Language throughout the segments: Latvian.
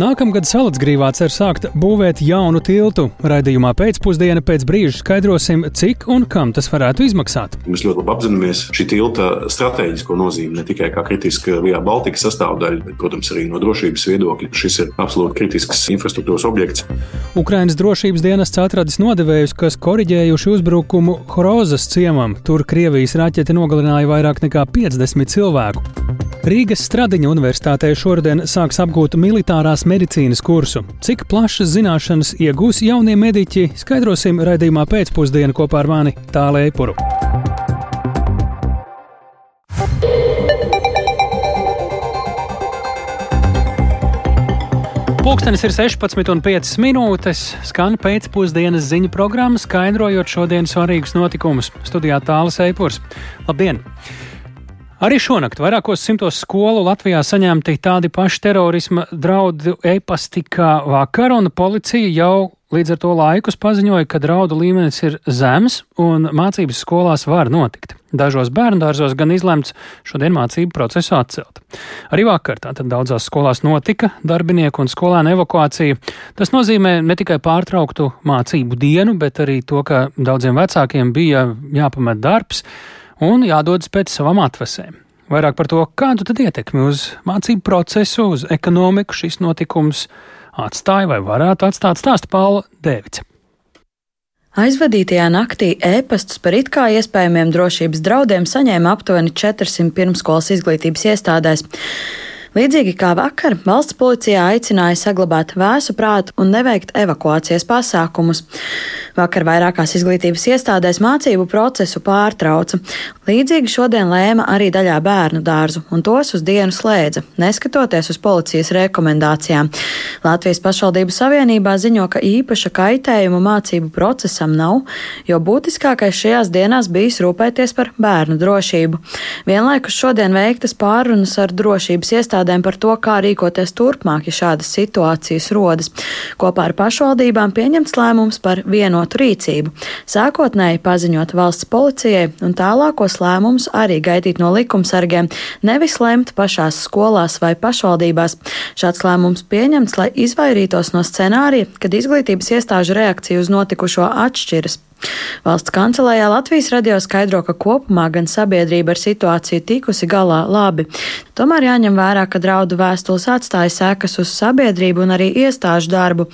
Nākamgad Salacgrīvā cer sākt būvēt jaunu tiltu. Raidījumā pēcpusdienā pēc brīža skaidrosim, cik un kam tas varētu izmaksāt. Mēs ļoti labi apzināmies šī tilta stratēģisko nozīmi ne tikai kā kritiska Vijā Baltikas sastāvdaļa, bet, protams, arī no drošības viedokļa. Šis ir absolūti kritisks infrastruktūras objekts. Ukrainas drošības dienests atradis nodevējus, kas koriģējuši uzbrukumu Horozas ciemam. Tur Krievijas raķete nogalināja vairāk nekā 50 cilvēku. Rīgas Stradiņa universitātē šodien sāks apgūt militārās medicīnas kursu. Cik plašas zināšanas iegūs jaunie mediķi, skaidrosim raidījumā pēcpusdienā kopā ar mani Tālē Eipuru. Pūkstens ir 16,5 minūtes. Skan pēcpusdienas ziņu programma, skaidrojot šodienas svarīgus notikumus. Studijā tālāk Eipurs. Labdien! Arī šonakt vairākos simtos skolu Latvijā saņemti tādi paši terorisma draudu e-pasti kā vakar, un policija jau līdz ar to laikus paziņoja, ka draudu līmenis ir zems un mācības skolās var notikt. Dažos bērngārzos gan izlemts šodien mācību procesu atcelt. Arī vakar tātad daudzās skolās notika darbinieku un skolēnu evakuācija. Tas nozīmē ne tikai pārtrauktu mācību dienu, bet arī to, ka daudziem vecākiem bija jāpamet darbs un jādodas pēc savām atvesēm. Vairāk par to, kādu tad ietekmi uz mācību procesu, uz ekonomiku šis notikums atstāja vai varētu atstāt stāstu Paula Dēvica. Aizvadītajā naktī ēpastus par it kā iespējamiem drošības draudiem saņēma aptuveni 400 pirmskolas izglītības iestādēs. Līdzīgi kā vakar, valsts policijā aicināja saglabāt vēsu prātu un neveikt evakuācijas pasākumus. Vakar vairākās izglītības iestādēs mācību procesu pārtrauca. Līdzīgi šodien lēma arī daļā bērnu dārzu, un tos uz dienu slēdza, neskatoties uz policijas rekomendācijām. Latvijas pašvaldību savienībā ziņo, ka īpaša kaitējuma mācību procesam nav, jo būtiskākais šajās dienās bijis rūpēties par bērnu drošību. Vienlaikus šodien veiktas pārunas ar drošības iestādēm iestādēm par to, kā rīkoties turpmāk, ja šādas situācijas rodas. Kopā ar pašvaldībām pieņemts lēmums par vienotu rīcību. Sākotnēji paziņot valsts policijai un tālākos lēmumus arī gaidīt no likumsargiem, nevis lemt pašās skolās vai pašvaldībās. Šāds lēmums pieņemts, lai izvairītos no scenārija, kad izglītības iestāžu reakcija uz notikušo atšķiras. Valsts kancelējā Latvijas radio skaidro, ka kopumā gan sabiedrība ar situāciju tikusi galā labi. Tomēr jāņem vērā, ka draudu vēstules atstāja sekas uz sabiedrību un arī iestāžu darbu.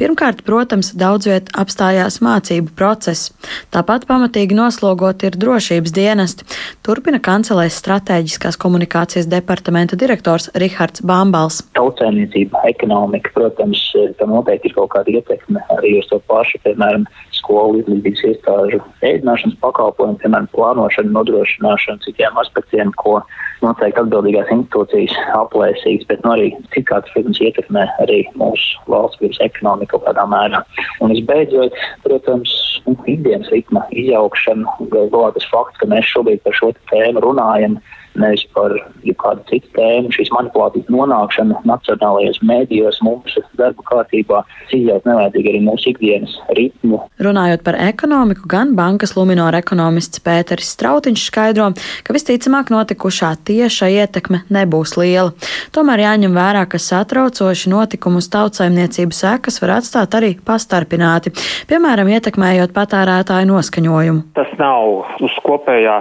Pirmkārt, protams, daudz viet apstājās mācību process. Tāpat pamatīgi noslogot ir drošības dienesti. Turpina kancelēs stratēģiskās komunikācijas departamenta direktors Rihards Bambals. Tautsēmniecība, ekonomika, protams, tam noteikti ir kaut kāda ietekme arī uz to pašu, piemēram, skolu izglītības iestāžu ēdināšanas pakalpojumu, piemēram, plānošanu, nodrošināšanu, citiem aspektiem, ko noteikti atbildīgās institūcijas aplēsīs, bet nu, arī citādi, protams, ietekmē arī mūsu valsts vīrus ekonomiku kaut kādā mērā. Un visbeidzot, protams, nu, ikdienas ritma izjaukšana, galvā tas fakts, ka mēs šobrīd par šo tēmu runājam nevis par kādu citu tēmu. Šīs manipulācijas nonākšana nacionālajos mēdījos mūsu darba kārtībā izjaukt nevajadzīgi arī mūsu ikdienas ritmu. Runājot par ekonomiku, gan bankas Luminora ekonomists Pēteris Strautiņš skaidro, ka visticamāk notikušā tieša ietekme nebūs liela. Tomēr jāņem vērā, ka satraucoši notikumu uz tautsaimniecību sekas var atstāt arī pastarpināti, piemēram, ietekmējot patērētāju noskaņojumu. Tas nav uz kopējā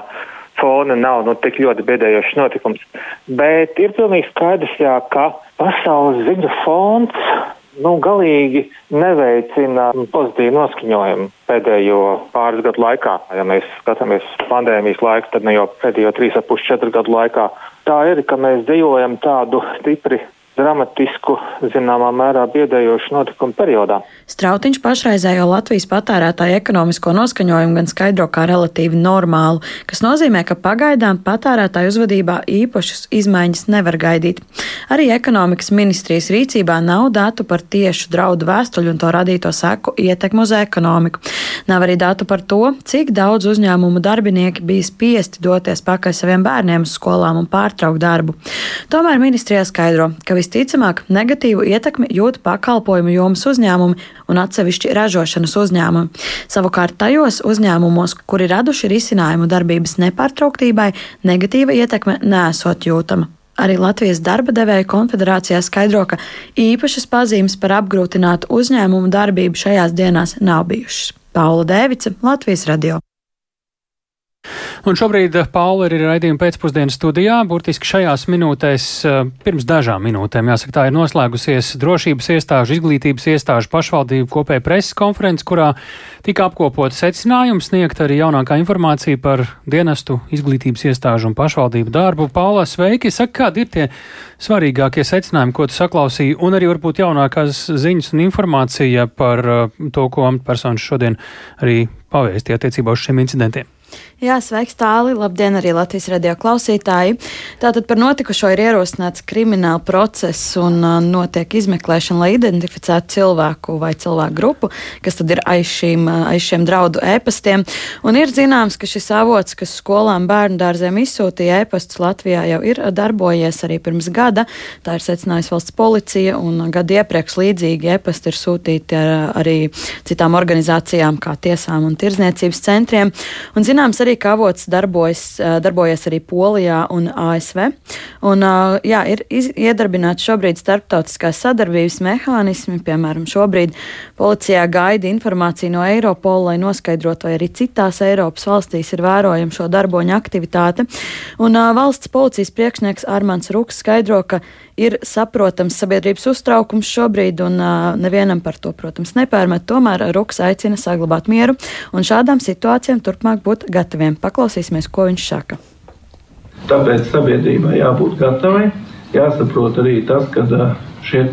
fona nav nu, tik ļoti biedējošs notikums. Bet ir pilnīgi skaidrs, jā, ka pasaules ziņu fonds nu, galīgi neveicina pozitīvu noskaņojumu pēdējo pāris gadu laikā. Ja mēs skatāmies pandēmijas laiku, tad ne jau pēdējo 3,5-4 gadu laikā. Tā ir, ka mēs dzīvojam tādu stipri dramatisku, zināmā mērā biedējošu notikumu periodā. Strautiņš pašreizējo Latvijas patērētāju ekonomisko noskaņojumu gan skaidro kā relatīvi normālu, kas nozīmē, ka pagaidām patērētāju uzvedībā īpašas izmaiņas nevar gaidīt. Arī ekonomikas ministrijas rīcībā nav datu par tiešu draudu vēstuļu un to radīto seku ietekmu uz ekonomiku. Nav arī datu par to, cik daudz uzņēmumu darbinieki bija spiesti doties pakaļ saviem bērniem uz skolām un pārtraukt darbu. Tomēr ministrijā skaidro, ka visticamāk negatīvu ietekmi jūt pakalpojumu jomas uzņēmumi un atsevišķi ražošanas uzņēmumi. Savukārt tajos uzņēmumos, kuri raduši risinājumu darbības nepārtrauktībai, negatīva ietekme nesot jūtama. Arī Latvijas darba devēja konfederācijā skaidro, ka īpašas pazīmes par apgrūtinātu uzņēmumu darbību šajās dienās nav bijušas. Paula Dēvica, Latvijas radio. Un šobrīd eh, Paula ir raidījuma pēcpusdienas studijā. Burtiski šajās minūtēs, eh, pirms dažām minūtēm, jāsaka, tā ir noslēgusies drošības iestāžu, izglītības iestāžu pašvaldību kopēja preses konferences, kurā tika apkopota secinājums, sniegt arī jaunākā informācija par dienestu, izglītības iestāžu un pašvaldību darbu. Paula, sveiki! Saka, kādi ir tie svarīgākie secinājumi, ko tu saklausīji, un arī varbūt jaunākās ziņas un informācija par eh, to, ko amatpersonas šodien arī pavēstīja attiecībā uz šiem incidentiem? Jā, sveiks, tāli. Labdien, arī Latvijas radio klausītāji. Tātad par notikušo ir ierosināts krimināla process un uh, notiek izmeklēšana, lai identificētu cilvēku vai cilvēku grupu, kas tad ir aiz, šīm, uh, aiz šiem draudu ēpastiem. Un ir zināms, ka šis avots, kas skolām bērnu dārzēm izsūtīja ēpastus Latvijā, jau ir darbojies arī pirms gada. Tā ir secinājusi valsts policija, un gadu iepriekš līdzīgi ēpasti ir sūtīti ar, arī citām organizācijām, kā tiesām un tirzniecības centriem. Un, zināms, arī ka avots darbojas, darbojas arī Polijā un ASV. Un, jā, ir iz, iedarbināts šobrīd starptautiskās sadarbības mehānismi, piemēram, šobrīd policijā gaida informāciju no Eiropola, lai noskaidrotu, vai arī citās Eiropas valstīs ir vērojama šo darboņu aktivitāte. Un valsts policijas priekšnieks Armāns Ruks skaidro, ka ir saprotams sabiedrības uztraukums šobrīd, un uh, nevienam par to, protams, nepērmet. Tomēr Ruks aicina saglabāt mieru un šādām situācijām turpmāk būt gataviem. Paklausīsimies, ko viņš saka. Tāpēc sabiedrībai jābūt gatavai. Jāsaprot arī tas, ka uh, šie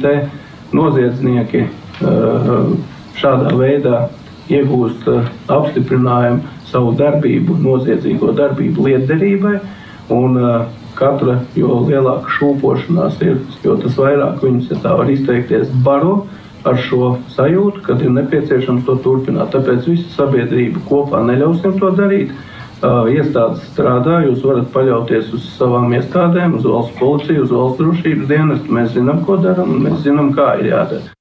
noziedznieki uh, šādā veidā iegūst apstiprinājumu savu darbību, noziedzīgo darbību lietderībai. Un, uh, katra, jo lielāka šūpošanās ir, jo tas vairāk viņus, ja tā var izteikties, baro ar šo sajūtu, kad ir nepieciešams to turpināt. Tāpēc visa sabiedrība kopā neļausim to darīt. Iestādes strādā, jūs varat paļauties uz savām iestādēm, uz valsts policiju, uz valsts drošības dienestu. Mēs zinām, ko darām, un mēs zinām, kā ir jādara.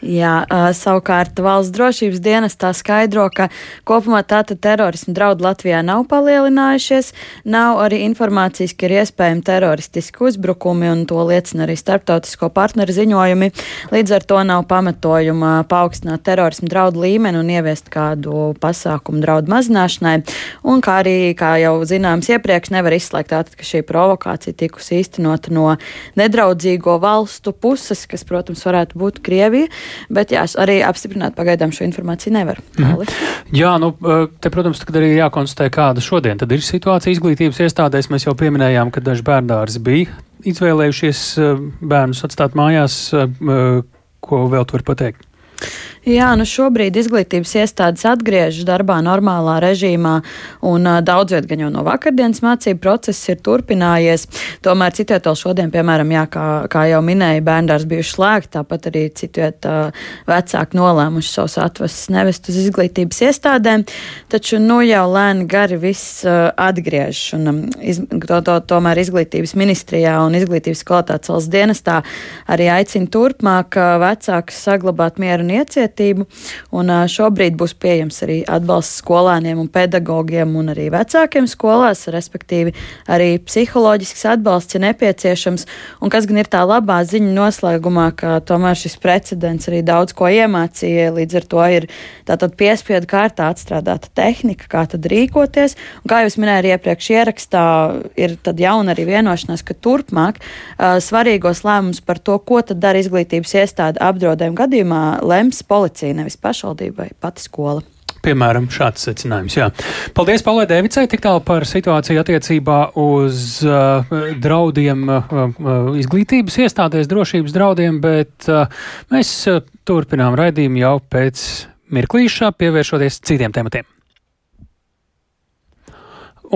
Jā, savukārt valsts drošības dienestā skaidro, ka kopumā tātad terorismu draudi Latvijā nav palielinājušies, nav arī informācijas, ka ir iespējami teroristiski uzbrukumi, un to liecina arī starptautisko partneru ziņojumi. Līdz ar to nav pamatojuma paaugstināt terorismu draudu līmeni un ieviest kādu pasākumu draudu mazināšanai. Un kā arī, kā jau zināms iepriekš, nevar izslēgt tātad, ka šī provokācija tikusi īstenota no nedraudzīgo valstu puses, kas, protams, varētu būt Krievija. Bet jā, arī apstiprināt pagaidām šo informāciju nevar. Mm. Jā, nu, te, protams, arī jākonstatē, kāda šodien ir situācija izglītības iestādēs. Mēs jau pieminējām, ka daži bērndārs bija izvēlējušies bērnus atstāt mājās. Ko vēl tur pateikt? Jā, nu šobrīd izglītības iestādes atgriežas darbā normālā režīmā, un daudz viet gan jau no vakardienas mācību process ir turpinājies. Tomēr citviet vēl šodien, piemēram, jā, kā, kā jau minēja, bērndārs bijuši slēgti, tāpat arī citviet vecāki nolēmuši savus atvases nevest uz izglītības iestādēm, taču nu jau lēni gari viss atgriežas, un iz, to, to, tomēr izglītības ministrijā un izglītības kvalitātes valsts dienestā arī aicina turpmāk vecākus saglabāt mieru un iecietību izglītību. Un šobrīd būs pieejams arī atbalsts skolēniem un pedagogiem un arī vecākiem skolās, respektīvi arī psiholoģisks atbalsts, ja nepieciešams. Un kas gan ir tā labā ziņa noslēgumā, ka tomēr šis precedents arī daudz ko iemācīja, līdz ar to ir tātad piespiedu kārtā atstrādāta tehnika, kā tad rīkoties. Un kā jūs minējāt iepriekš ierakstā, ir tad jauna arī vienošanās, ka turpmāk uh, svarīgos lēmumus par to, ko tad dara izglītības iestāde apdraudējuma gadījumā, lems policija policija, nevis pašvaldība vai pati skola. Piemēram, šāds secinājums. Jā. Paldies Paulai Devicai tik tālu par situāciju attiecībā uz uh, draudiem uh, uh, izglītības iestādēs, drošības draudiem, bet uh, mēs uh, turpinām raidījumu jau pēc mirklīšā, pievēršoties citiem tematiem.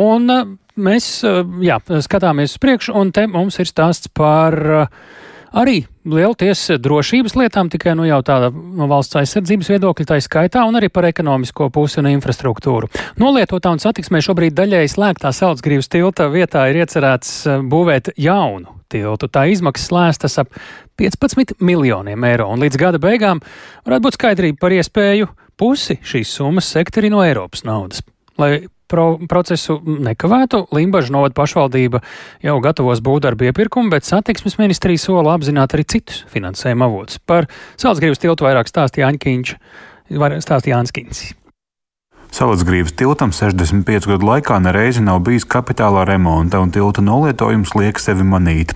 Un uh, mēs uh, jā, skatāmies uz priekšu, un te mums ir stāsts par uh, arī lielties drošības lietām, tikai nu, jau tāda no valsts aizsardzības viedokļa, tā skaitā, un arī par ekonomisko pusi un infrastruktūru. Nolietotā un satiksmē šobrīd daļēji slēgtā Saldsgrības tilta vietā ir iecerēts eh, būvēt jaunu tiltu. Tā izmaksas lēstas ap 15 miljoniem eiro, un līdz gada beigām varētu būt skaidrība par iespēju pusi šīs summas sekt arī no Eiropas naudas. Lai pro procesu nekavētu. Limbažu novada pašvaldība jau gatavos būvdarbu iepirkumu, bet satiksmes ministrija sola apzināt arī citus finansējuma avotus. Par Salzgrības tiltu vairāk stāstīja Aņķiņš, stāstīja Jānskins. Salacgrības tiltam 65 gadu laikā nereizi nav bijis kapitālā remonta, un tilta nolietojums liek sevi manīt.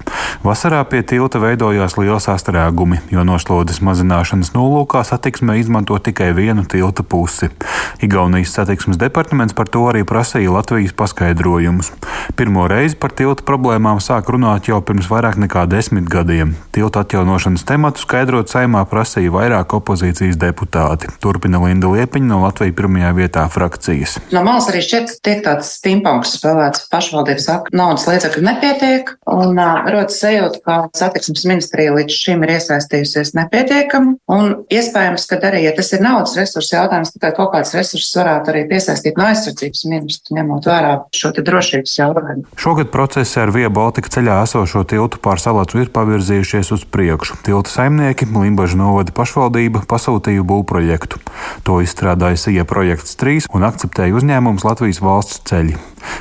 Vasarā pie tilta veidojās liels sastrēgumi, jo noslodzes mazināšanas nolūkā satiksmē izmanto tikai vienu tilta pusi. Igaunijas satiksmes departaments par to arī prasīja Latvijas paskaidrojumus. Pirmo reizi par tilta problēmām sāk runāt jau pirms vairāk nekā desmit gadiem. Tilta atjaunošanas tematu skaidrot saimā prasīja vairāk opozīcijas deputāti. Turpina Linda Liepiņa no Latvijas pirmajā vietā frakcijas. No malas arī šķiet, ka tiek tāds pingpongs spēlēts. Pašvaldība saka, naudas līdzekļu nepietiek, un uh, rodas sajūta, ka satiksmes ministrija līdz šim ir iesaistījusies nepietiekami. Un iespējams, ka arī, ja tas ir naudas resursu jautājums, tad kaut kāds resursus varētu arī piesaistīt no aizsardzības ministra, ņemot vērā šo drošības jautājumu. Šogad procesi ar Via Baltica ceļā esošo tiltu pār salātu ir pavirzījušies uz priekšu. Tilta saimnieki, Limbaģa novada pašvaldība pasūtīja būvprojektu. To izstrādāja SIE projekts 3 Latvijas un akceptēja uzņēmums Latvijas valsts ceļi.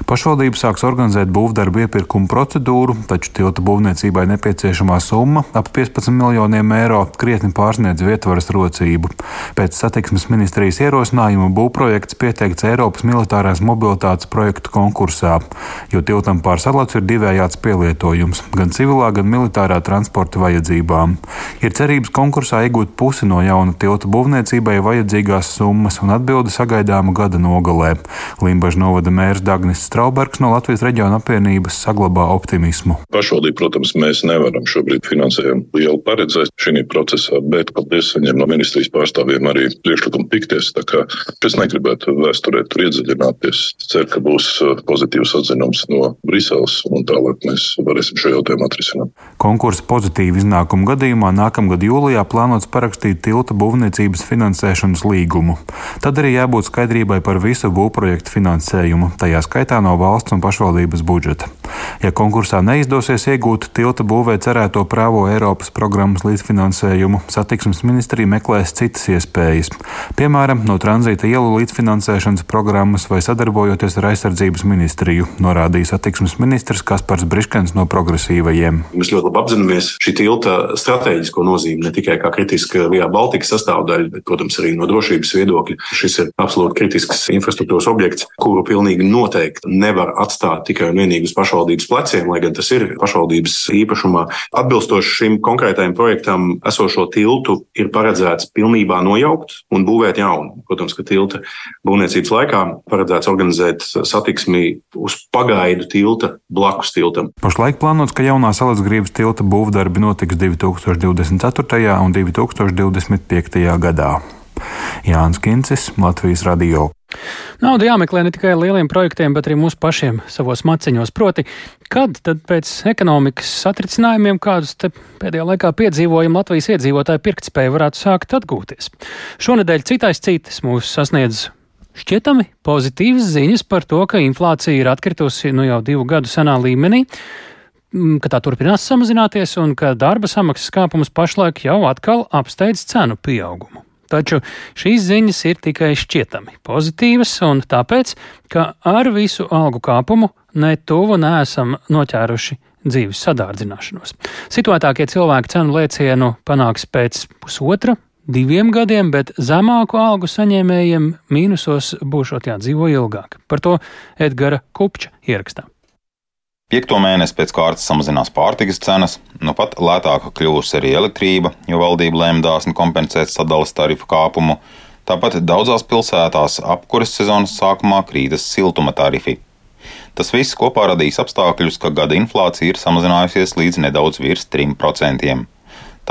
Pašvaldība sāks organizēt būvdarbu iepirkumu procedūru, taču tilta būvniecībai nepieciešamā summa - ap 15 miljoniem eiro - krietni pārsniedz vietvaras rocību. Pēc satiksmes ministrijas ierosinājuma būvprojekts pieteikts Eiropas militārās mobilitātes projektu konkursā, jo tiltam pār salacu ir divējāds pielietojums - gan civilā, gan militārā transporta vajadzībām. Ir cerības konkursā iegūt pusi no jauna tilta būvniecībai vajadzīgās summas, un atbildi sagaidāma gada nogalē. Limbaža novada mērs Dagnis Straubergs no Latvijas reģiona apvienības saglabā optimismu. Pašvaldība, protams, mēs nevaram šobrīd finansējumu lielu paredzēt šī procesā, bet paldies saņem no ministrijas pārstāvjiem arī priekšlikumu kā es negribētu vēsturē tur iedziļināties. Ceru, ka būs uh, pozitīvs atzinums no Briseles un tālāk mēs varēsim šo jautājumu atrisināt. Konkursa pozitīvu iznākumu gadījumā nākamgad jūlijā plānots parakstīt tilta būvniecības finansēšanas līgumu. Tad arī jābūt skaidrībai par visu būvprojektu finansējumu, tajā skaitā no valsts un pašvaldības budžeta. Ja konkursā neizdosies iegūt tilta būvē cerēto prāvo Eiropas programmas līdzfinansējumu, satiksmes ministrija meklēs citas iespējas. Piemēram, no tranzīta ielu līdzfinansēšanas programmas vai sadarbojoties ar aizsardzības ministriju, norādīja satiksmes ministrs Kaspars Briškens no progresīvajiem. Mēs ļoti labi apzināmies šī tilta strateģisko nozīmi ne tikai kā kritiska Vijā Baltikas sastāvdaļa, bet, protams, arī no drošības viedokļa. Šis ir absolūti kritisks infrastruktūras objekts, kuru pilnīgi noteikti nevar atstāt tikai un vienīgi uz pašvaldības pleciem, lai gan tas ir pašvaldības īpašumā. Atbilstoši šim konkrētajam projektam, esošo tiltu ir paredzēts pilnībā nojaukt un būvēt jaunu. Protams, ka tilta būvniecības laikā paredzēts organizēt satiksmi uz pagaidu tilta blakus tiltam. Pašlaik plānots, ka jaunā salas grības tilta būvdarbi notiks 2024. un 2025. gadā. Jānis Kincis, Latvijas Radio. Nauda jāmeklē ne tikai lieliem projektiem, bet arī mūsu pašiem savos maciņos. Proti, kad tad pēc ekonomikas satricinājumiem, kādus pēdējā laikā piedzīvojam, Latvijas iedzīvotāju pirktspēja varētu sākt atgūties. Šonadēļ citais citas mūs sasniedz šķietami pozitīvas ziņas par to, ka inflācija ir atkritusi nu jau divu gadu senā līmenī ka tā turpinās samazināties un ka darba samaksas kāpums pašlaik jau atkal apsteidz cenu pieaugumu. Taču šīs ziņas ir tikai šķietami pozitīvas, un tāpēc, ka ar visu algu kāpumu ne tuvu neesam noķēruši dzīves sadārdzināšanos. Situētākie cilvēki cenu lēcienu panāks pēc pusotra, diviem gadiem, bet zemāku algu saņēmējiem mīnusos būšot jādzīvo ilgāk. Par to Edgara Kupča ierakstā. Piekto mēnesi pēc kārtas samazinās pārtikas cenas, nu pat lētāka kļūst arī elektrība, jo valdība lēma dāsni kompensēt sadales tarifu kāpumu. Tāpat daudzās pilsētās apkuras sezonas sākumā krītas siltuma tarifi. Tas viss kopā radīs apstākļus, ka gada inflācija ir samazinājusies līdz nedaudz virs 3%.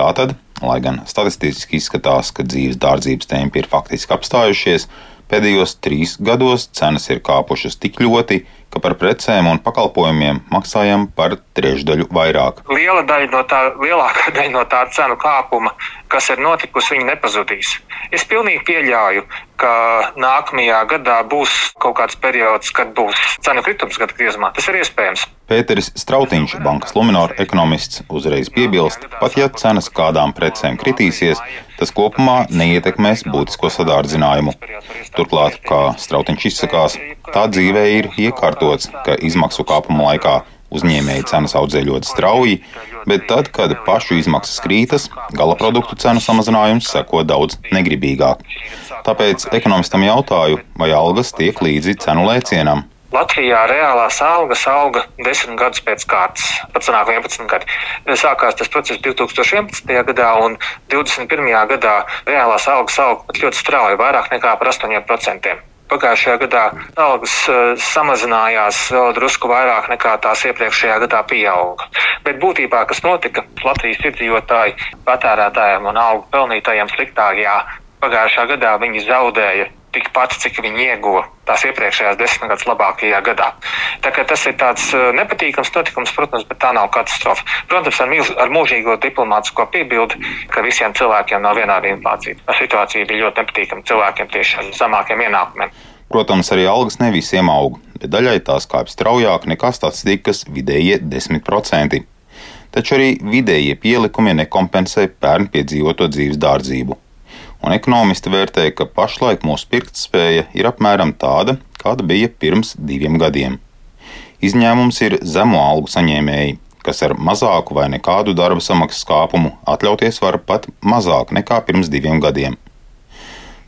Tātad, lai gan statistiski izskatās, ka dzīves dārdzības tempi ir faktiski apstājušies, pēdējos trīs gados cenas ir kāpušas tik ļoti, ka par precēm un pakalpojumiem maksājam par trešdaļu vairāk. Liela daļa no tā, lielākā daļa no tā cenu kāpuma, kas ir notikusi, viņi nepazudīs. Es pilnīgi pieļauju, ka nākamajā gadā būs kaut kāds periods, kad būs cenu kritums gada griezumā. Tas ir iespējams. Pēteris Strautiņš, bankas Luminor ekonomists, uzreiz piebilst, pat ja cenas kādām precēm kritīsies, tas kopumā neietekmēs būtisko sadārdzinājumu. Turklāt, kā Strautiņš izsakās, tā dzīvē ir iekārtots, ka izmaksu kāpuma laikā uzņēmēji cenas audzē ļoti strauji, bet tad, kad pašu izmaksas krītas, gala produktu cenu samazinājums seko daudz negribīgāk. Tāpēc ekonomistam jautāju, vai algas tiek līdzi cenu lēcienam. Latvijā reālās algas auga desmit gadus pēc kārtas, pat sanāk 11 gadi. Sākās tas process 2011. gadā, un 2021. gadā reālās algas auga ļoti strauji, vairāk nekā par 8%. Pagājušajā gadā algas uh, samazinājās vēl drusku vairāk nekā tās iepriekšējā gadā pieauga. Bet būtībā, kas notika, Latvijas iedzīvotāji, patērētājiem un algu pelnītājiem sliktāk, jā, pagājušā gadā viņi zaudēja tikpat, cik viņi ieguva tās iepriekšējās desmit gadus labākajā gadā. Tā tas ir tāds nepatīkams notikums, protams, bet tā nav katastrofa. Protams, ar, milz, ar mūžīgo diplomātisko piebildi, ka visiem cilvēkiem nav vienāda inflācija. Tā situācija bija ļoti nepatīkama cilvēkiem tieši ar zemākiem ienākumiem. Protams, arī algas ne visiem aug, bet daļai tās kāpj straujāk nekā statistikas vidējie 10%. Taču arī vidējie pielikumi nekompensē pērn piedzīvoto dzīves dārdzību un ekonomisti vērtē, ka pašlaik mūsu pirktspēja ir apmēram tāda, kāda bija pirms diviem gadiem. Izņēmums ir zemo algu saņēmēji, kas ar mazāku vai nekādu darba samaksas kāpumu atļauties var pat mazāk nekā pirms diviem gadiem.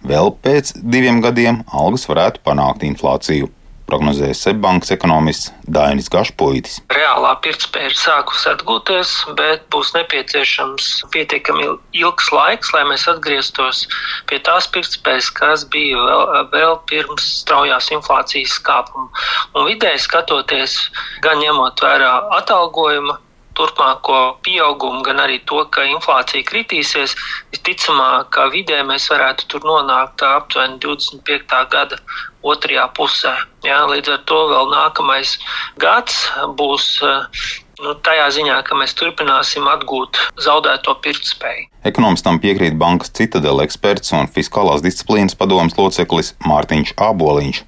Vēl pēc diviem gadiem algas varētu panākt inflāciju prognozēja Seibankas ekonomists Dainis Gašpoitis. Reālā pirktspēja ir sākusi atgūties, bet būs nepieciešams pietiekami ilgs laiks, lai mēs atgrieztos pie tās pirktspējas, kas bija vēl, vēl pirms straujās inflācijas kāpuma. Un vidēji skatoties, gan ņemot vērā atalgojuma turpmāko pieaugumu, gan arī to, ka inflācija kritīsies, visticamāk, ka vidē mēs varētu tur nonākt aptuveni 25. gada otrajā pusē. Jā, līdz ar to vēl nākamais gads būs. Nu, tajā ziņā, ka mēs turpināsim atgūt zaudēto pirktspēju. Ekonomistam piekrīt bankas citadela eksperts un fiskālās disciplīnas padomas loceklis Mārtiņš Āboliņš.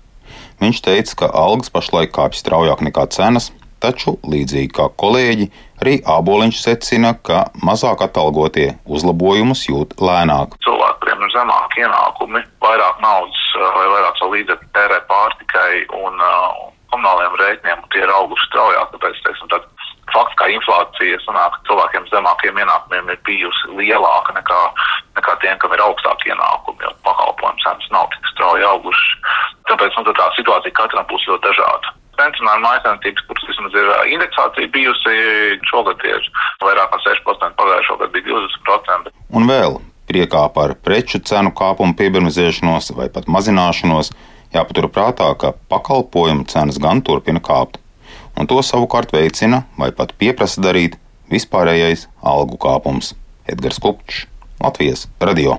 Viņš teica, ka algas pašlaik kāpj straujāk nekā cenas, taču, līdzīgi kā kolēģi, arī Āboliņš secina, ka mazāk atalgotie uzlabojumus jūt lēnāk. Cilvēkiem ir zemāki ienākumi, vairāk naudas vai vairāk līdzekļu tērē pārtikai un uh, komunāliem rēķiniem, tie ir auguši straujāk. Tāpēc, teiksim, tad fakts, kā inflācija sanāk, cilvēkiem zemākiem ienākumiem ir bijusi lielāka nekā, nekā tiem, kam ir augstāki ienākumi, jo pakalpojumu cenas nav tik strauji augušas. Tāpēc nu, tā situācija katram būs ļoti dažāda pensionāru mājasēmniecības, kuras vismaz ir indeksācija bijusi, šogad ir vairāk kā 6%, pagājušā gada bija 20%. Un vēl priekā par preču cenu kāpumu piebremzēšanos vai pat mazināšanos, jāpaturprātā, ka pakalpojumu cenas gan turpina kāpt, un to savukārt veicina vai pat pieprasa darīt vispārējais algu kāpums. Edgars Kupčs, Latvijas Radio.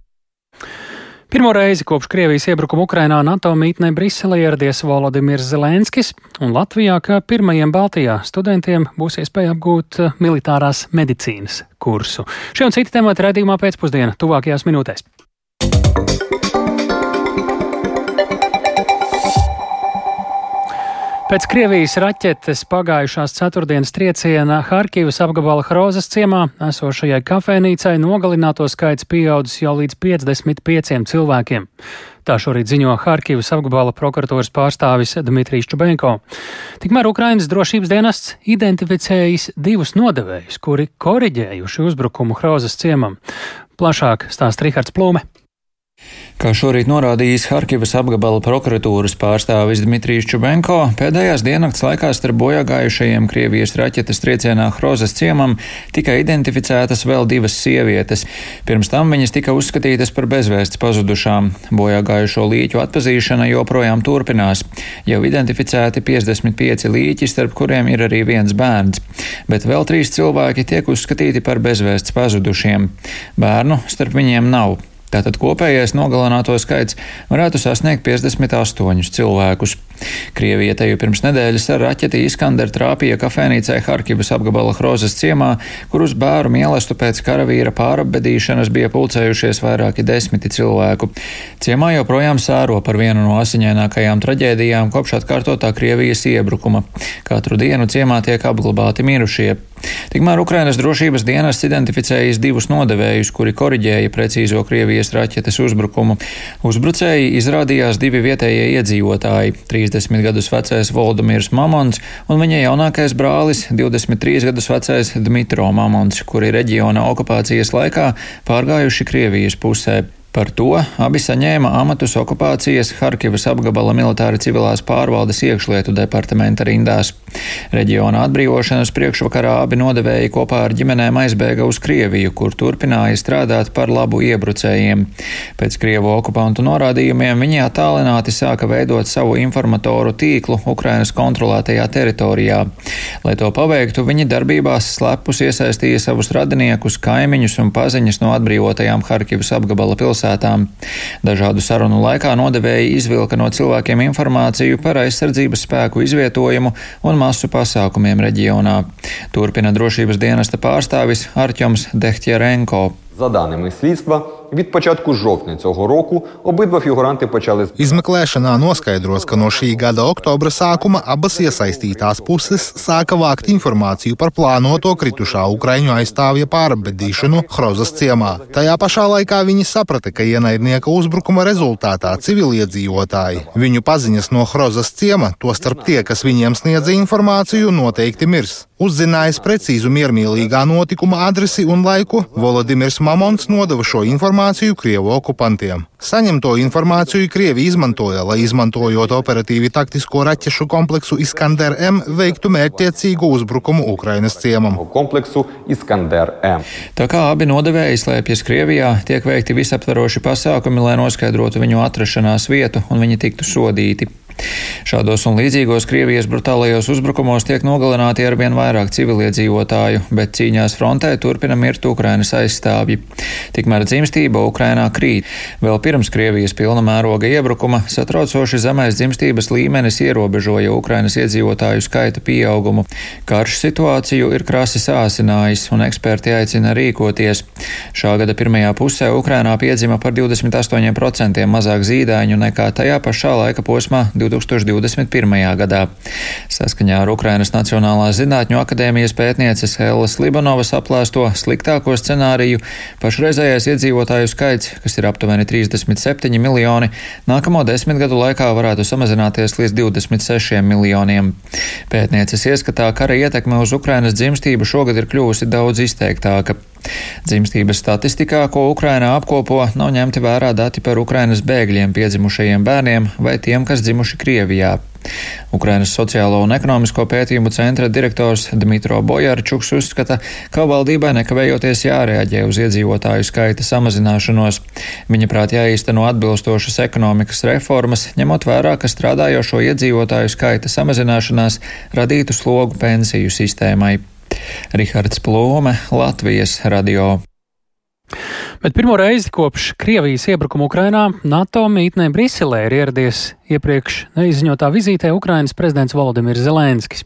Pirmo reizi kopš Krievijas iebrukuma Ukrainā NATO mītnē Briselē ieradies Volodimirs Zelenskis, un Latvijā kā pirmajiem Baltijā studentiem būs iespēja apgūt eh, militārās medicīnas kursu. Šie un citi temati redzījumā pēcpusdienā tuvākajās minūtēs. Pēc Krievijas raķetes pagājušās ceturtdienas trieciena Harkivas apgabala Hrozas ciemā esošajai kafejnīcai nogalināto skaits pieaudzis jau līdz 55 cilvēkiem. Tā šorīt ziņo Harkivas apgabala prokuratūras pārstāvis Dmitrijs Čubenko. Tikmēr Ukrainas drošības dienests identificējis divus nodevējus, kuri koriģējuši uzbrukumu Hrozas ciemam. Plašāk stāsta Rihards Plūme. Kā šorīt norādījis Harkivas apgabala prokuratūras pārstāvis Dmitrijs Čubenko, pēdējās diennakts laikā starp bojāgājušajiem Krievijas raķetes triecienā Hrozas ciemam tika identificētas vēl divas sievietes. Pirms tam viņas tika uzskatītas par bezvēsts pazudušām. Bojāgājušo līķu atpazīšana joprojām turpinās. Jau identificēti 55 līķi, starp kuriem ir arī viens bērns, bet vēl trīs cilvēki tiek uzskatīti par bezvēsts pazudušiem. Bērnu starp viņiem nav. Tātad kopējais nogalināto skaits varētu sasniegt 58 cilvēkus. Krievija te jau pirms nedēļas ar raķeti Iskander trāpīja kafejnīcē Harkivas apgabala Hrozes ciemā, kur uz bēru mielastu pēc karavīra pārabedīšanas bija pulcējušies vairāki desmiti cilvēku. Ciemā joprojām sēro par vienu no asiņainākajām traģēdijām kopš atkārtotā Krievijas iebrukuma. Katru dienu ciemā tiek apglabāti mirušie. Tikmēr Ukrainas drošības dienas identificējis divus nodevējus, kuri koriģēja precīzo Krievijas raķetes uzbrukumu. Uzbrucēji izrādījās divi vietējie iedzīvotāji - 30 gadus vecais Volodimirs Mamons un viņa jaunākais brālis - 23 gadus vecais Dmitro Mamons, kuri reģiona okupācijas laikā pārgājuši Krievijas pusē. Par to abi saņēma amatus okupācijas Harkivas apgabala militāra civilās pārvaldes iekšlietu departamenta rindās. Reģiona atbrīvošanas priekšvakarā abi nodevēji kopā ar ģimenēm aizbēga uz Krieviju, kur turpināja strādāt par labu iebrucējiem. Pēc Krievu okupantu norādījumiem viņi attālināti sāka veidot savu informatoru tīklu Ukrainas kontrolētajā teritorijā. Lai to paveiktu, viņi darbībās slepus iesaistīja savus radiniekus, kaimiņus un paziņas no atbrīvotajām Harkivas apgabala pilsētām pilsētām. Dažādu sarunu laikā nodevēji izvilka no cilvēkiem informāciju par aizsardzības spēku izvietojumu un masu pasākumiem reģionā. Turpina drošības dienesta pārstāvis Arķoms Dehtjarenko. За даними слідства, від початку жовтня цього року обидва фігуранти почали Izmeklēšanā noskaidros, ka no šī gada oktobra sākuma abas iesaistītās puses sāka vākt informāciju par plānoto kritušā ukraiņu aizstāvja pārabedīšanu Hrozas ciemā. Tajā pašā laikā viņi saprata, ka ienaidnieka uzbrukuma rezultātā civiliedzīvotāji, viņu paziņas no Hrozas ciema, tostarp tie, kas viņiem sniedza informāciju, noteikti mirs. Uzzinājis precīzu miermīlīgā notikuma adresi un laiku, Volodimirs Mamons nodeva šo informāciju Krievu okupantiem. Saņemto informāciju Krievi izmantoja, lai izmantojot operatīvi taktisko raķešu kompleksu Iskander M, veiktu mērķtiecīgu uzbrukumu Ukrainas ciemam. Tā kā abi nodevēji slēpjas Krievijā, tiek veikti visaptvaroši pasākumi, lai noskaidrotu viņu atrašanās vietu un viņi tiktu sodīti. Šādos un līdzīgos Krievijas brutālajos uzbrukumos tiek nogalināti ar vien vairāk civiliedzīvotāju, bet cīņās frontē turpina mirt Ukrainas aizstāvji. Tikmēr dzimstība Ukrainā krīt. Vēl pirms Krievijas pilna mēroga iebrukuma satraucoši zemais dzimstības līmenis ierobežoja Ukrainas iedzīvotāju skaita pieaugumu. Karš situāciju ir krasi sāsinājis, un eksperti aicina rīkoties. Šā gada pirmajā pusē Ukrainā piedzima par 28% mazāk zīdaiņu nekā tajā pašā laika posmā 2021. gadā. Saskaņā ar Ukrainas Nacionālās zinātņu akadēmijas pētnieces Hellas Libanovas aplēsto sliktāko scenāriju, pašreizējais iedzīvotāju skaits, kas ir aptuveni 37 miljoni, nākamo desmit gadu laikā varētu samazināties līdz 26 miljoniem. Pētnieces ieskatā kara ietekme uz Ukrainas dzimstību šogad ir kļuvusi daudz izteiktāka. Dzimstības statistikā, ko Ukrainā apkopo, nav ņemti vērā dati par Ukrainas bēgļiem piedzimušajiem bērniem vai tiem, kas dzimuši Krievijā. Ukrainas sociālo un ekonomisko pētījumu centra direktors Dmitro Bojarčuks uzskata, ka valdībai nekavējoties jārēģē uz iedzīvotāju skaita samazināšanos. Viņa prāt jāīsteno atbilstošas ekonomikas reformas, ņemot vērā, ka strādājošo iedzīvotāju skaita samazināšanās radītu slogu pensiju sistēmai. Rihards Plome, Latvijas radio. Bet pirmo reizi kopš Krievijas iebrukuma Ukrainā NATO mītnē Briselē ir ieradies iepriekš neizziņotā vizītē Ukrainas prezidents Volodimirs Zelenskis.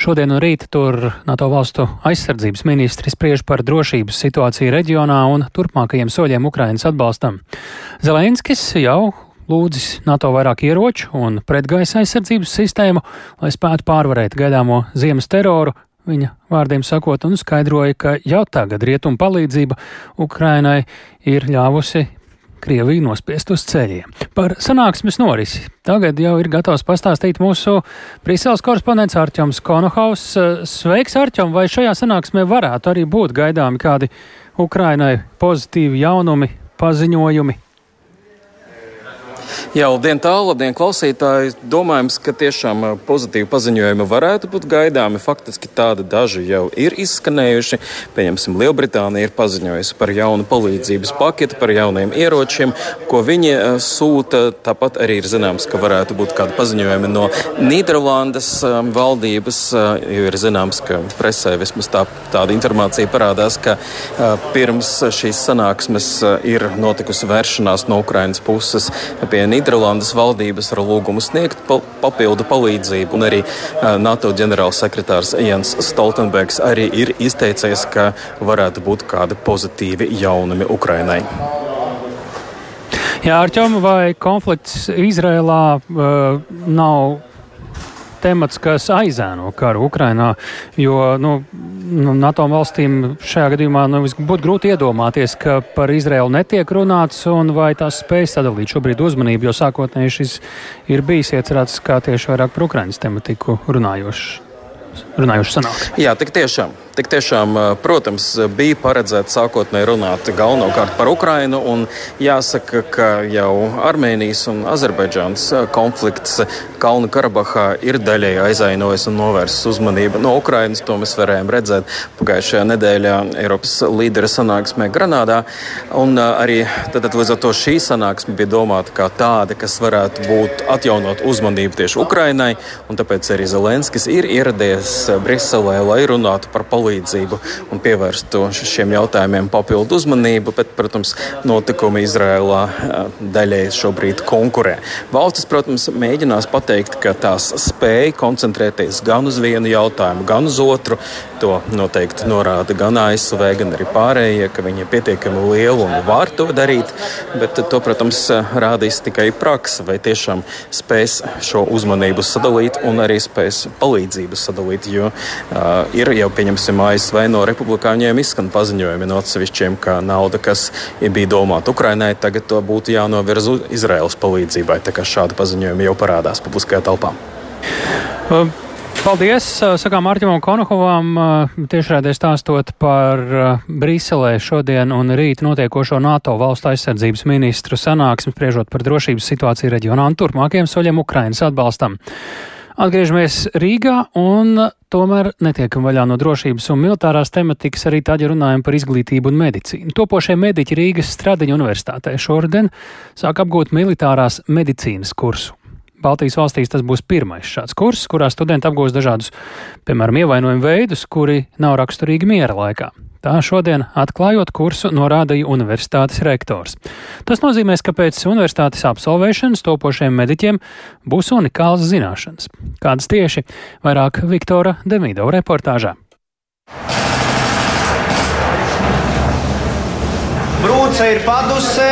Šodien no rīta tur NATO valstu aizsardzības ministri spriež par drošības situāciju reģionā un turpmākajiem soļiem Ukrainas atbalstam. Zelenskis jau lūdzis NATO vairāk ieroču un pretgaisa aizsardzības sistēmu, lai spētu pārvarēt gaidāmo ziemas teroru, viņa vārdiem sakot, un skaidroja, ka jau tagad rietumu palīdzība Ukrainai ir ļāvusi Krieviju nospiest uz ceļiem. Par sanāksmes norisi tagad jau ir gatavs pastāstīt mūsu Briseles korespondents Arķoms Konohaus. Sveiks, Arķom, vai šajā sanāksmē varētu arī būt gaidāmi kādi Ukrainai pozitīvi jaunumi, paziņojumi? Jā, labdien, tālu, labdien, klausītāji. Domājams, ka tiešām pozitīvi paziņojumi varētu būt gaidāmi. Faktiski tādi daži jau ir izskanējuši. Pieņemsim, Lielbritānija ir paziņojusi par jaunu palīdzības paketi, par jauniem ieročiem, ko viņi sūta. Tāpat arī ir zināms, ka varētu būt kādi paziņojumi no Nīderlandes valdības, ir zināms, ka presē vismaz tā, tāda informācija parādās, ka pirms šīs sanāksmes ir notikusi vēršanās no Ukrainas puses pie Nīderlandes valdības ar lūgumu sniegt papildu palīdzību. Un arī NATO ģenerālsekretārs Jens Stoltenbergs arī ir izteicies, ka varētu būt kādi pozitīvi jaunumi Ukrainai. Jā, Arčom, vai konflikts Izrēlā uh, nav temats, kas aizēno karu Ukrainā, jo nu, nu, NATO valstīm šajā gadījumā nu, būtu grūti iedomāties, ka par Izraelu netiek runāts un vai tās spēj sadalīt šobrīd uzmanību, jo sākotnēji šis ir bijis iecerēts kā tieši vairāk par Ukrainas tematiku runājošs. Runājuši sanāk. Jā, tik tiešām. Tik tiešām, protams, bija paredzēts sākotnēji runāt galvenokārt par Ukrainu. Jāsaka, ka jau Armēnijas un Azerbaidžānas konflikts Kalnu Karabahā ir daļēji aizvainojis un novērsis uzmanību no Ukrainas. To mēs varējām redzēt pagājušajā nedēļā Eiropas līdera sanāksmē Granādā. Un arī tad, līdz ar to šī sanāksme bija domāta kā tāda, kas varētu būt atjaunot uzmanību tieši Ukrainai. Tāpēc arī Zelenskis ir ieradies Briselē, lai runātu par palīdzību un pievērstu šiem jautājumiem papildu uzmanību, bet, protams, notikumi Izrēlā daļai šobrīd konkurē. Valstis, protams, mēģinās pateikt, ka tās spēj koncentrēties gan uz vienu jautājumu, gan uz otru. To noteikti norāda gan ASV, gan arī pārējie, ka viņi ir pietiekami lieli un var to darīt. Bet to, protams, rādīs tikai praksa, vai tiešām spēs šo uzmanību sadalīt un arī spēs palīdzību sadalīt. Jo uh, ir jau, pieņemsim, ASV no republikāņiem izskan paziņojumi no atsevišķiem, ka nauda, kas bija domāta Ukrainai, tagad to būtu jānovirz Izraels palīdzībai. Tā kā šādi paziņojumi jau parādās publiskajā telpā. Um. Paldies! Sakām Arķimam Konokovam tiešraidē stāstot par Briselē šodien un rīt notiekošo NATO valstu aizsardzības ministru sanāksmi, spriežot par drošības situāciju reģionā un turpmākajiem soļiem Ukrainas atbalstam. Atgriežamies Rīgā un tomēr netiekam vaļā no drošības un militārās tematikas arī tad, ja runājam par izglītību un medicīnu. Topošie mediķi Rīgas Stradiņa universitātē šoruden sāk apgūt militārās medicīnas kursu. Baltijas valstīs tas būs pirmais šāds kurs, kurā studenti apgūs dažādus, piemēram, ievainojumu veidus, kuri nav raksturīgi miera laikā. Tā šodien atklājot kursu norādīja universitātes rektors. Tas nozīmēs, ka pēc universitātes absolvēšanas topošiem mediķiem būs unikāls zināšanas. Kādas tieši vairāk Viktora Demīdo reportāžā. Brūce ir padusē,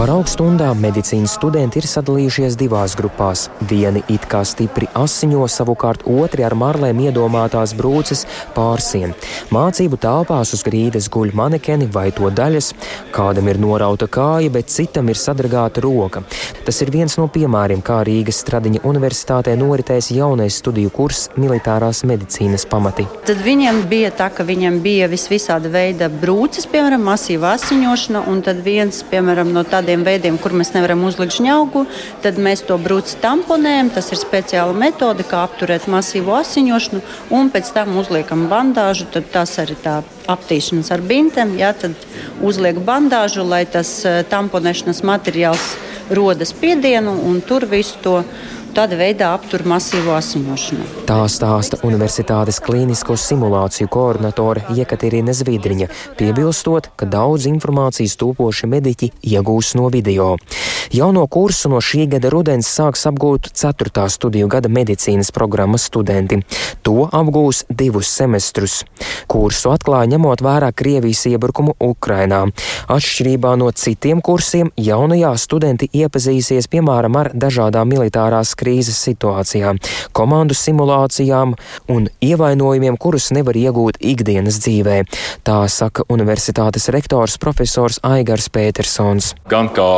Par augststundām medicīnas studenti ir sadalījušies divās grupās. Vieni it kā stipri asiņo, savukārt otri ar marlēm iedomātās brūces pārsien. Mācību telpās uz grīdas guļ manekeni vai to daļas, kādam ir norauta kāja, bet citam ir sadragāta roka. Tas ir viens no piemēriem, kā Rīgas Stradiņa universitātē noritēs jaunais studiju kurs militārās medicīnas pamati. Tad viņiem bija tā, ka viņiem bija visvisāda veida brūces, piemēram, masīva asiņošana, un tad viens, piemēram, no tādiem veidiem, kur mēs nevaram uzlikt žņaugu, tad mēs to brūci tamponējam. Tas ir speciāla metode, kā apturēt masīvu asiņošanu, un pēc tam uzliekam bandāžu. Tad tas arī tā aptīšanas ar bintēm. Jā, tad uzliek bandāžu, lai tas eh, tamponēšanas materiāls roda spiedienu un tur visu to Tādā veidā aptur masīvo asiņošanu. Tā stāsta Universitātes klīnisko simulāciju koordinatore Jekaterina Zvidriņa, piebilstot, ka daudz informācijas tūpoši mediķi iegūs no video. Jauno kursu no šī gada rudens sāks apgūt 4. studiju gada medicīnas programmas studenti. To apgūs divus semestrus. Kursu atklāja ņemot vērā Krievijas iebrukumu Ukrainā. Atšķirībā no citiem kursiem, jaunajā studenti iepazīsies piemēram ar dažādām militārās krīzes situācijām, komandu simulācijām un ievainojumiem, kurus nevar iegūt ikdienas dzīvē. Tā saka universitātes rektors profesors Aigars Petersons. Gan kā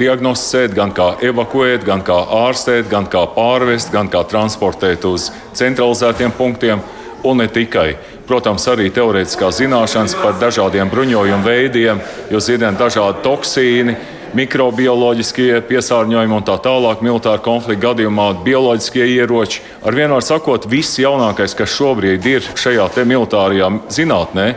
diagnosticēt, gan kā evakuēt, gan kā ārstēt, gan kā pārvest, gan kā transportēt uz centralizētiem punktiem un ne tikai. Protams, arī teorētiskās zināšanas par dažādiem bruņojumu veidiem, jo zinām dažādi toksīni mikrobioloģiskie piesārņojumi un tā tālāk, militāra konflikta gadījumā bioloģiskie ieroči. Ar vienu var sakot, viss jaunākais, kas šobrīd ir šajā militārajā zinātnē,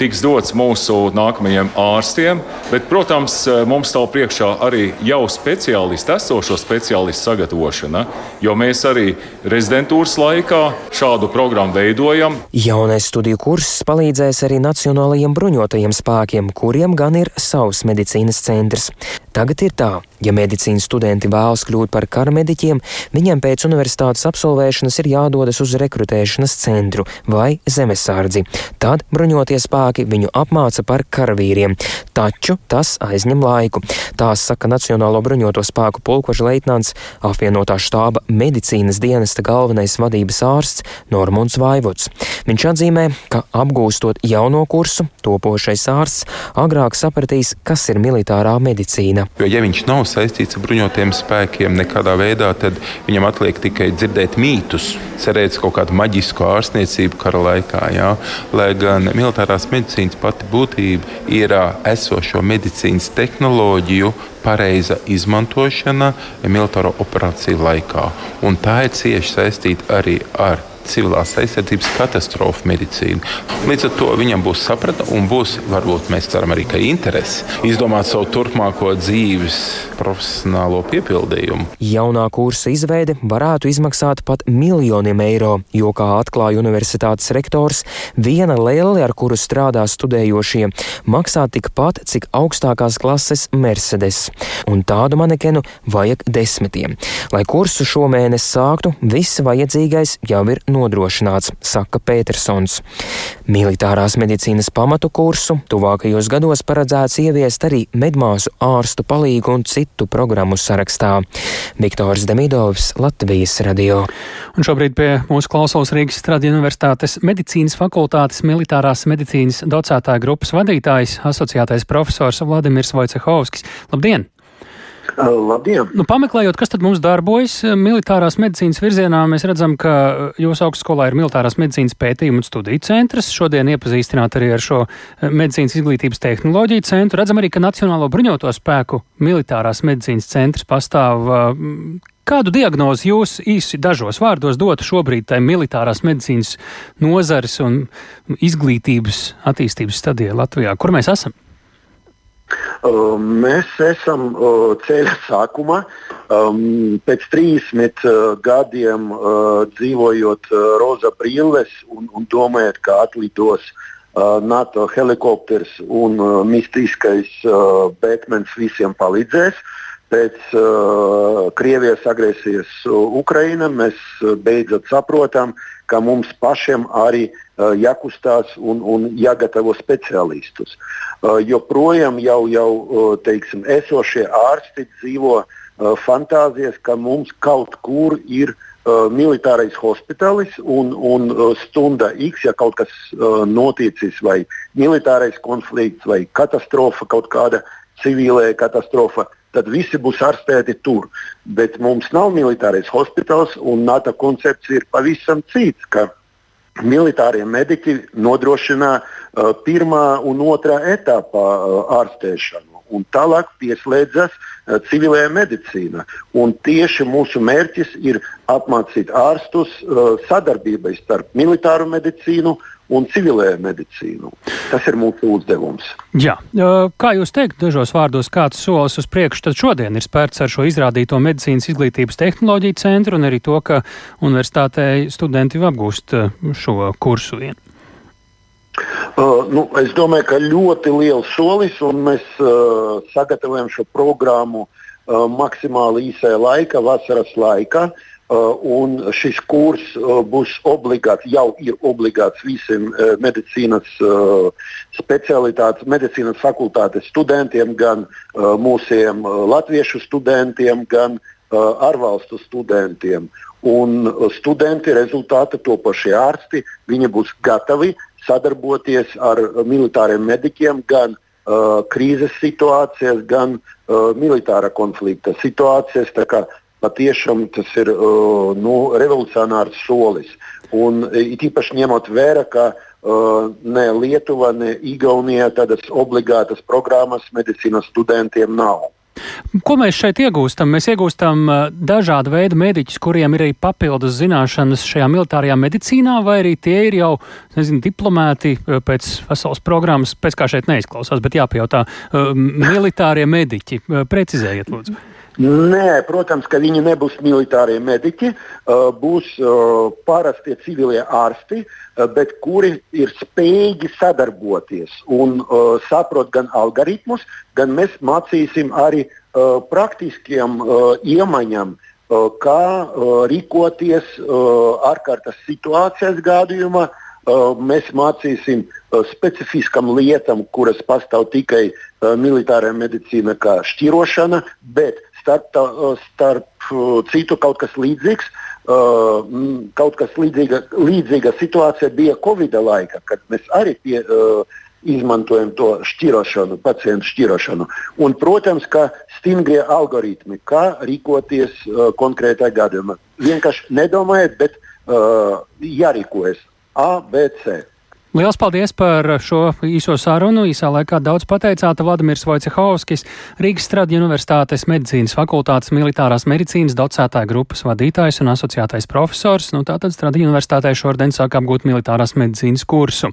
tiks dots mūsu nākamajiem ārstiem. Bet, protams, mums stāv priekšā arī jau speciālistu, esošo speciālistu sagatavošana, jo mēs arī rezidentūras laikā šādu programmu veidojam. Jaunais studiju kurss palīdzēs arī Nacionālajiem bruņotajiem spēkiem, kuriem gan ir savs medicīnas centrs. Tagad ir tā, ja medicīnas studenti vēlas kļūt par karamediķiem, viņiem pēc universitātes absolvēšanas ir jādodas uz rekrutēšanas centru vai zemesardzi. Tad bruņotie spēki viņu apmāca par karavīriem, taču tas aizņem laiku. Tā saka Nacionālo bruņoto spēku pulkoža leitnants, apvienotā štāba medicīnas dienesta galvenais vadības ārsts Normons Vaivots. Viņš atzīmē, ka apgūstot jauno kursu, topošais ārsts agrāk sapratīs, kas ir militārā medicīna. Jo, ja nav saistīts ar bruņotiem spēkiem nekādā veidā, tad viņam atliek tikai dzirdēt mītus, cerēt kaut kādu maģisku ārstniecību kara laikā. Jā. Lai gan militārās medicīnas pati būtība ir esošo medicīnas tehnoloģiju pareiza izmantošana militāro operāciju laikā. Un tā ir cieši saistīta arī ar civilās aizsardzības katastrofu medicīnu. Līdz ar to viņam būs saprata un būs, varbūt mēs ceram, arī interese izdomāt savu turpmāko dzīves profesionālo piepildījumu. Jaunā kursa izveide varētu izmaksāt pat miljoniem eiro, jo, kā atklāja universitātes rektors, viena lēle, ar kuru strādā studējošie, maksā tikpat, cik augstākās klases Mercedes. Un tādu manekenu vajag desmitiem. Lai kursu šomēnes sāktu, viss vajadzīgais jau ir nodrošināts, saka Petersons. Militārās medicīnas pamatu kursu tuvākajos gados paredzēts ieviest arī medmāsu ārstu palīgu un citu programmu sarakstā. Viktors Demidovs, Latvijas radio. Un šobrīd pie mūsu klausos Rīgas Stradiņu Universitātes medicīnas fakultātes militārās medicīnas docētāja grupas vadītājs, asociētais profesors Vladimirs Vojcehovskis. Labdien! Labdien! Nu, pameklējot, kas tad mums darbojas militārās medicīnas virzienā, mēs redzam, ka jūsu augstskolā ir militārās medicīnas pētījuma un studiju centrs. Šodien iepazīstināt arī ar šo medicīnas izglītības tehnoloģiju centru. Redzam arī, ka Nacionālo bruņoto spēku militārās medicīnas centrs pastāv. Kādu diagnozi jūs īsi dažos vārdos dotu šobrīd tai militārās medicīnas nozares un izglītības attīstības stadijā Latvijā? Kur mēs esam? Uh, mēs esam uh, ceļa sākumā. Um, pēc 30 uh, gadiem dzīvojot roza brilles un, un domājot, ka atlidos NATO helikopters un mistiskais Batmans visiem palīdzēs. Pēc uh, Krievijas agresijas Ukrainā mēs beidzot saprotam, ka mums pašiem arī uh, jākustās un, un jāgatavo speciālistus. Uh, joprojām jau, jau uh, teiksim, esošie ārsti dzīvo uh, fantāzijas, ka mums kaut kur ir uh, militārais hospitālis un, un uh, stunda X, ja kaut kas uh, noticis, vai militārais konflikts, vai katastrofa, kaut kāda civilē katastrofa, tad visi būs ārstēti tur. Bet mums nav militārais hospitāls, un NATO koncepts ir pavisam cits. Militārie mediķi nodrošina uh, pirmā un otrā etapā uh, ārstēšanu un tālāk pieslēdzas uh, civilējā medicīna. Un tieši mūsu mērķis ir apmācīt ārstus uh, sadarbībai starp militāru medicīnu un civilē medicīnu. Tas ir mūsu uzdevums. Jā. Kā jūs teikt, dažos vārdos, kāds solis uz priekšu tad šodien ir spērts ar šo izrādīto medicīnas izglītības tehnoloģiju centru un arī to, ka universitātē studenti apgūst šo kursu vienu? Uh, nu, es domāju, ka ļoti liels solis, un mēs uh, sagatavojam šo programmu uh, maksimāli īsā laika, vasaras laikā. Uh, Uh, un šis kurs uh, būs obligāts, jau ir obligāts visiem uh, medicīnas specialitātes, medicīnas fakultātes studentiem, gan mūsiem latviešu studentiem, gan ārvalstu studentiem. Un studenti, rezultāti topošie ārsti, viņi būs gatavi sadarboties ar militāriem mediķiem gan uh, krīzes situācijās, gan uh, militāra konflikta situācijās patiešām tas ir uh, nu, revolucionārs solis. Un it īpaši ņemot vērā, ka uh, ne Lietuva, ne Igaunija tādas obligātas programmas medicīnas studentiem nav. Ko mēs šeit iegūstam? Mēs iegūstam dažādu veidu mediķus, kuriem ir arī papildus zināšanas šajā militārajā medicīnā, vai arī tie ir jau, nezinu, diplomēti pēc pasaules programmas, pēc kā šeit neizklausās, bet jāpajautā, militārie mediķi. Precizējiet, lūdzu. Nē, protams, ka viņi nebūs militārie mediķi, būs parastie civilie ārsti, bet kuri ir spējīgi sadarboties un saprot gan algoritmus, gan mēs mācīsim arī praktiskiem iemaņām, kā rīkoties ārkārtas situācijas gadījumā. Mēs mācīsim specifiskam lietam, kuras pastāv tikai militārā medicīna, kā šķirošana, bet starp, tā, starp citu kaut kas līdzīgs. Uh, kaut kas līdzīga, līdzīga situācija bija Covid laika, kad mēs arī pie, izmantojam to šķirošanu, pacientu šķirošanu. Un, protams, ka stingrie algoritmi, kā rīkoties uh, konkrētā gadījumā. Vienkārši nedomājiet, bet uh, jārīkojas A, B, C. Lielas paldies par šo īso sarunu. Īsā laikā daudz pateicāta Vladimirs Vojcehovskis, Rīgas Stradiņa Universitātes medicīnas fakultātes militārās medicīnas docētāja grupas vadītājs un asociētais profesors. Nu, tātad Stradiņa Universitātē šodien sāk apgūt militārās medicīnas kursu.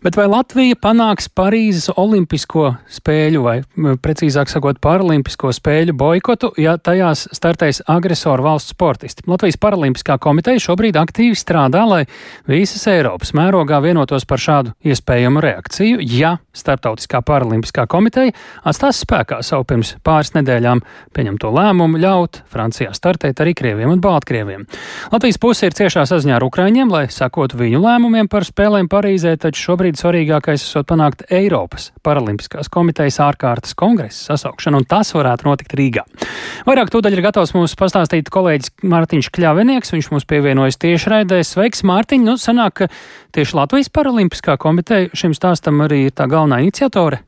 Bet vai Latvija panāks Parīzes Olimpisko spēļu, vai precīzāk sakot, Paralimpisko spēļu boikotu, ja tajās startēs agresoru valsts sportisti? Latvijas Paralimpiskā komiteja šobrīd aktīvi strādā, lai visas Eiropas mērogā vienotos par šādu iespējamu reakciju, ja Startautiskā Paralimpiskā komiteja atstās spēkā savu pirms pāris nedēļām pieņemto lēmumu ļaut Francijā startēt arī krieviem un baltkrieviem. Latvijas puse ir ciešā saziņā ar Ukraiņiem, lai sakotu viņu lēmumiem par spēlēm Parīzē, taču šobrīd šobrīd svarīgākais ir panākt Eiropas Paralimpiskās komitejas ārkārtas kongresa sasaukšanu, un tas varētu notikt Rīgā. Vairāk tūdaļ ir gatavs mums pastāstīt kolēģis Mārtiņš Kļavinieks, viņš mums pievienojas tieši raidē. Sveiks, Mārtiņ! Nu, sanāk, ka tieši Latvijas Paralimpiskā komiteja šim stāstam arī ir tā galvenā iniciatore.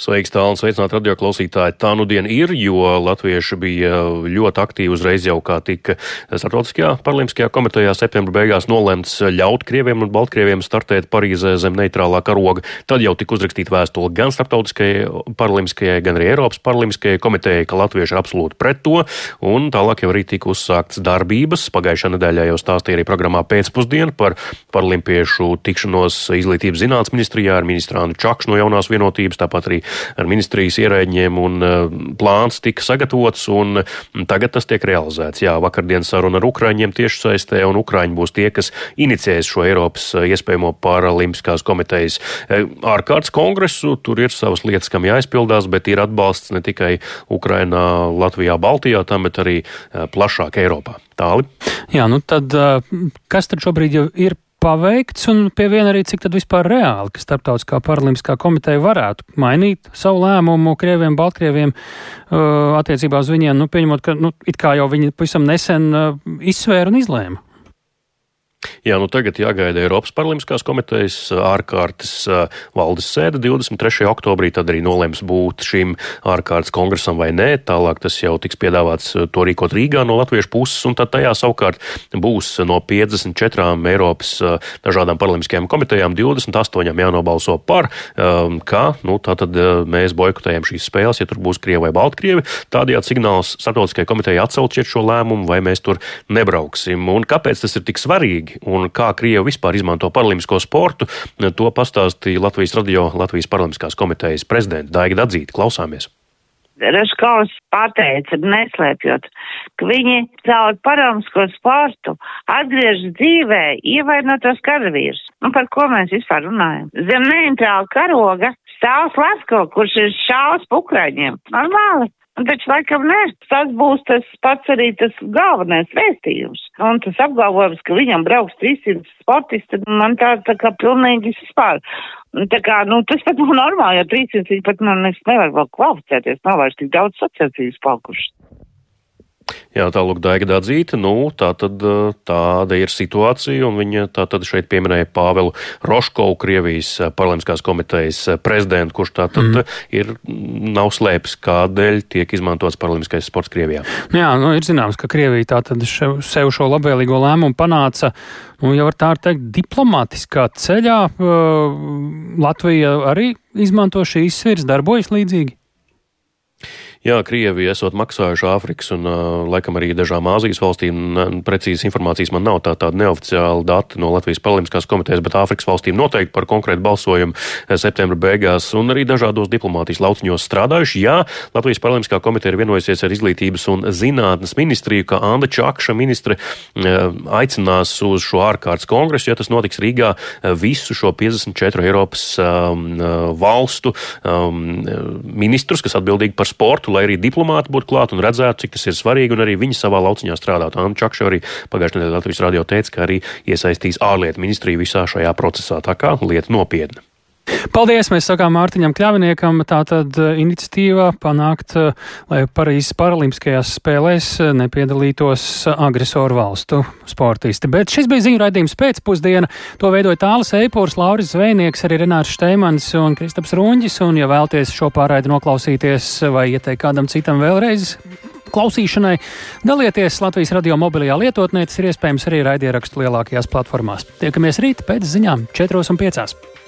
Sveiks, tālāk, sveicināt radio klausītāji. Tā nu diena ir, jo latvieši bija ļoti aktīvi uzreiz jau kā tika starptautiskajā paralimpiskajā komitejā septembra beigās nolemts ļaut Krieviem un Baltkrieviem startēt Parīzē zem neitrālā karoga. Tad jau tika uzrakstīta vēstule gan starptautiskajai paralimpiskajai, gan arī Eiropas paralimpiskajai komitejai, ka latvieši ir absolūti pret to, un tālāk jau arī tika uzsākts darbības. Pagājušā nedēļā jau stāstīja arī programmā pēcpusdienu par paralimpiešu tikšanos izglītības zinātnes ministrijā ar ministrānu Čakšu no jaunās vienotības. Tāpat tāpat arī ar ministrijas ierēģiem, un uh, plāns tika sagatavots, un tagad tas tiek realizēts. Jā, vakardien saruna ar Ukraiņiem tieši saistē, un Ukraiņi būs tie, kas inicijēs šo Eiropas uh, iespējamo paralimpiskās komitejas uh, ārkārtas kongresu. Tur ir savas lietas, kam jāizpildās, bet ir atbalsts ne tikai Ukrainā, Latvijā, Baltijā, tam, bet arī plašāk Eiropā. Tāli. Jā, nu tad kas tad šobrīd jau ir paveikts, un pie viena arī, cik tad vispār reāli, ka Startautiskā paralimpiskā komiteja varētu mainīt savu lēmumu Krieviem, Baltkrieviem uh, attiecībā uz viņiem, nu, pieņemot, ka, nu, it kā jau viņi pavisam nesen uh, izsvēra un izlēma. Jā, nu tagad jāgaida Eiropas Paralimpiskās komitejas ārkārtas valdes sēde 23. oktobrī, tad arī nolems būt šim ārkārtas kongresam vai nē. Tālāk tas jau tiks piedāvāts to rīkot Rīgā no latviešu puses, un tad tajā savukārt būs no 54 Eiropas dažādām paralimpiskajām komitejām 28 jānobalso par, ka, nu, tātad mēs boikotējam šīs spēles, ja tur būs Krievi vai Baltkrievi. Tādējādi signāls starptautiskajai komitejai atcelčiet šo lēmumu, vai mēs tur nebrauksim. Un kāpēc tas ir tik svarīgi? Svarīgi un kā Krieva vispār izmanto paralimpisko sportu, to pastāstīja Latvijas radio Latvijas paralimpiskās komitejas prezidenta Daiga Dadzīta. Klausāmies! Raškovs pateica, neslēpjot, ka viņi caur paramsko sportu atgriež dzīvē ievainotos karavīrus. Nu, par ko mēs vispār runājam? Zem neitrāla karoga stāv Slasko, kurš ir šaus pukraņiem. Normāli. Un taču laikam nē, tas būs tas pats arī tas galvenais vēstījums. Un tas apgalvojums, ka viņam brauks 300 sportisti, man tā, tā kā pilnīgi vispār. Tā kā, nu, tas pat nav normāli, jo 300 viņi pat man nevar vēl kvalificēties, nav vairs tik daudz sacensības palkušas. Jā, tālāk Daiga Dādzīta, nu, tā tad tāda ir situācija, un viņa tā tad šeit pieminēja Pāvelu Roškovu, Krievijas parlamentskās komitejas prezidentu, kurš tā tad mm. ir, nav slēpis, kādēļ tiek izmantots parlamentiskais sports Krievijā. Jā, nu, ir zināms, ka Krievija tā tad sev šo labvēlīgo lēmumu panāca, nu, jau var tā teikt, diplomātiskā ceļā. Latvija arī izmanto šīs svirs, darbojas līdzīgi. Jā, Krievija esot maksājuši Āfrikas un laikam arī dažām Āzijas valstīm. Precīzas informācijas man nav tā tāda neoficiāla data no Latvijas Paralimpiskās komitejas, bet Āfrikas valstīm noteikti par konkrētu balsojumu septembra beigās un arī dažādos diplomātijas lauciņos strādājuši. Jā, Latvijas Paralimpiskā komiteja ir vienojusies ar izglītības un zinātnes ministriju, ka Anda Čakša ministre aicinās uz šo ārkārtas kongresu, ja tas notiks Rīgā, visu šo 54 Eiropas um, valstu um, ministrus, kas atbildīgi par sportu lai arī diplomāti būtu klāt un redzētu, cik tas ir svarīgi, un arī viņi savā lauciņā strādātu. Anna Čakša arī pagājušajā nedēļā Latvijas radio teica, ka arī iesaistīs ārlietu ministriju visā šajā procesā. Tā kā lieta nopietna. Paldies! Mēs sakām Mārtiņam Kļaviniekam, tā tad eh, iniciatīva panākt, eh, lai Parīzes paralimpiskajās spēlēs eh, nepiedalītos agresoru valstu sportisti. Bet šis bija ziņu raidījums pēcpusdiena. To veidoja Tālis Eipors, Lauris Zvejnieks, arī Renārs Šteimans un Kristaps Runģis. Un, ja vēlties šo pārraidi noklausīties vai ieteikt kādam citam vēlreiz, klausīšanai. Dalieties Latvijas radio mobilajā lietotnē, tas ir iespējams arī raidierakstu lielākajās platformās. Tiekamies rīt pēc ziņām 4 un 5.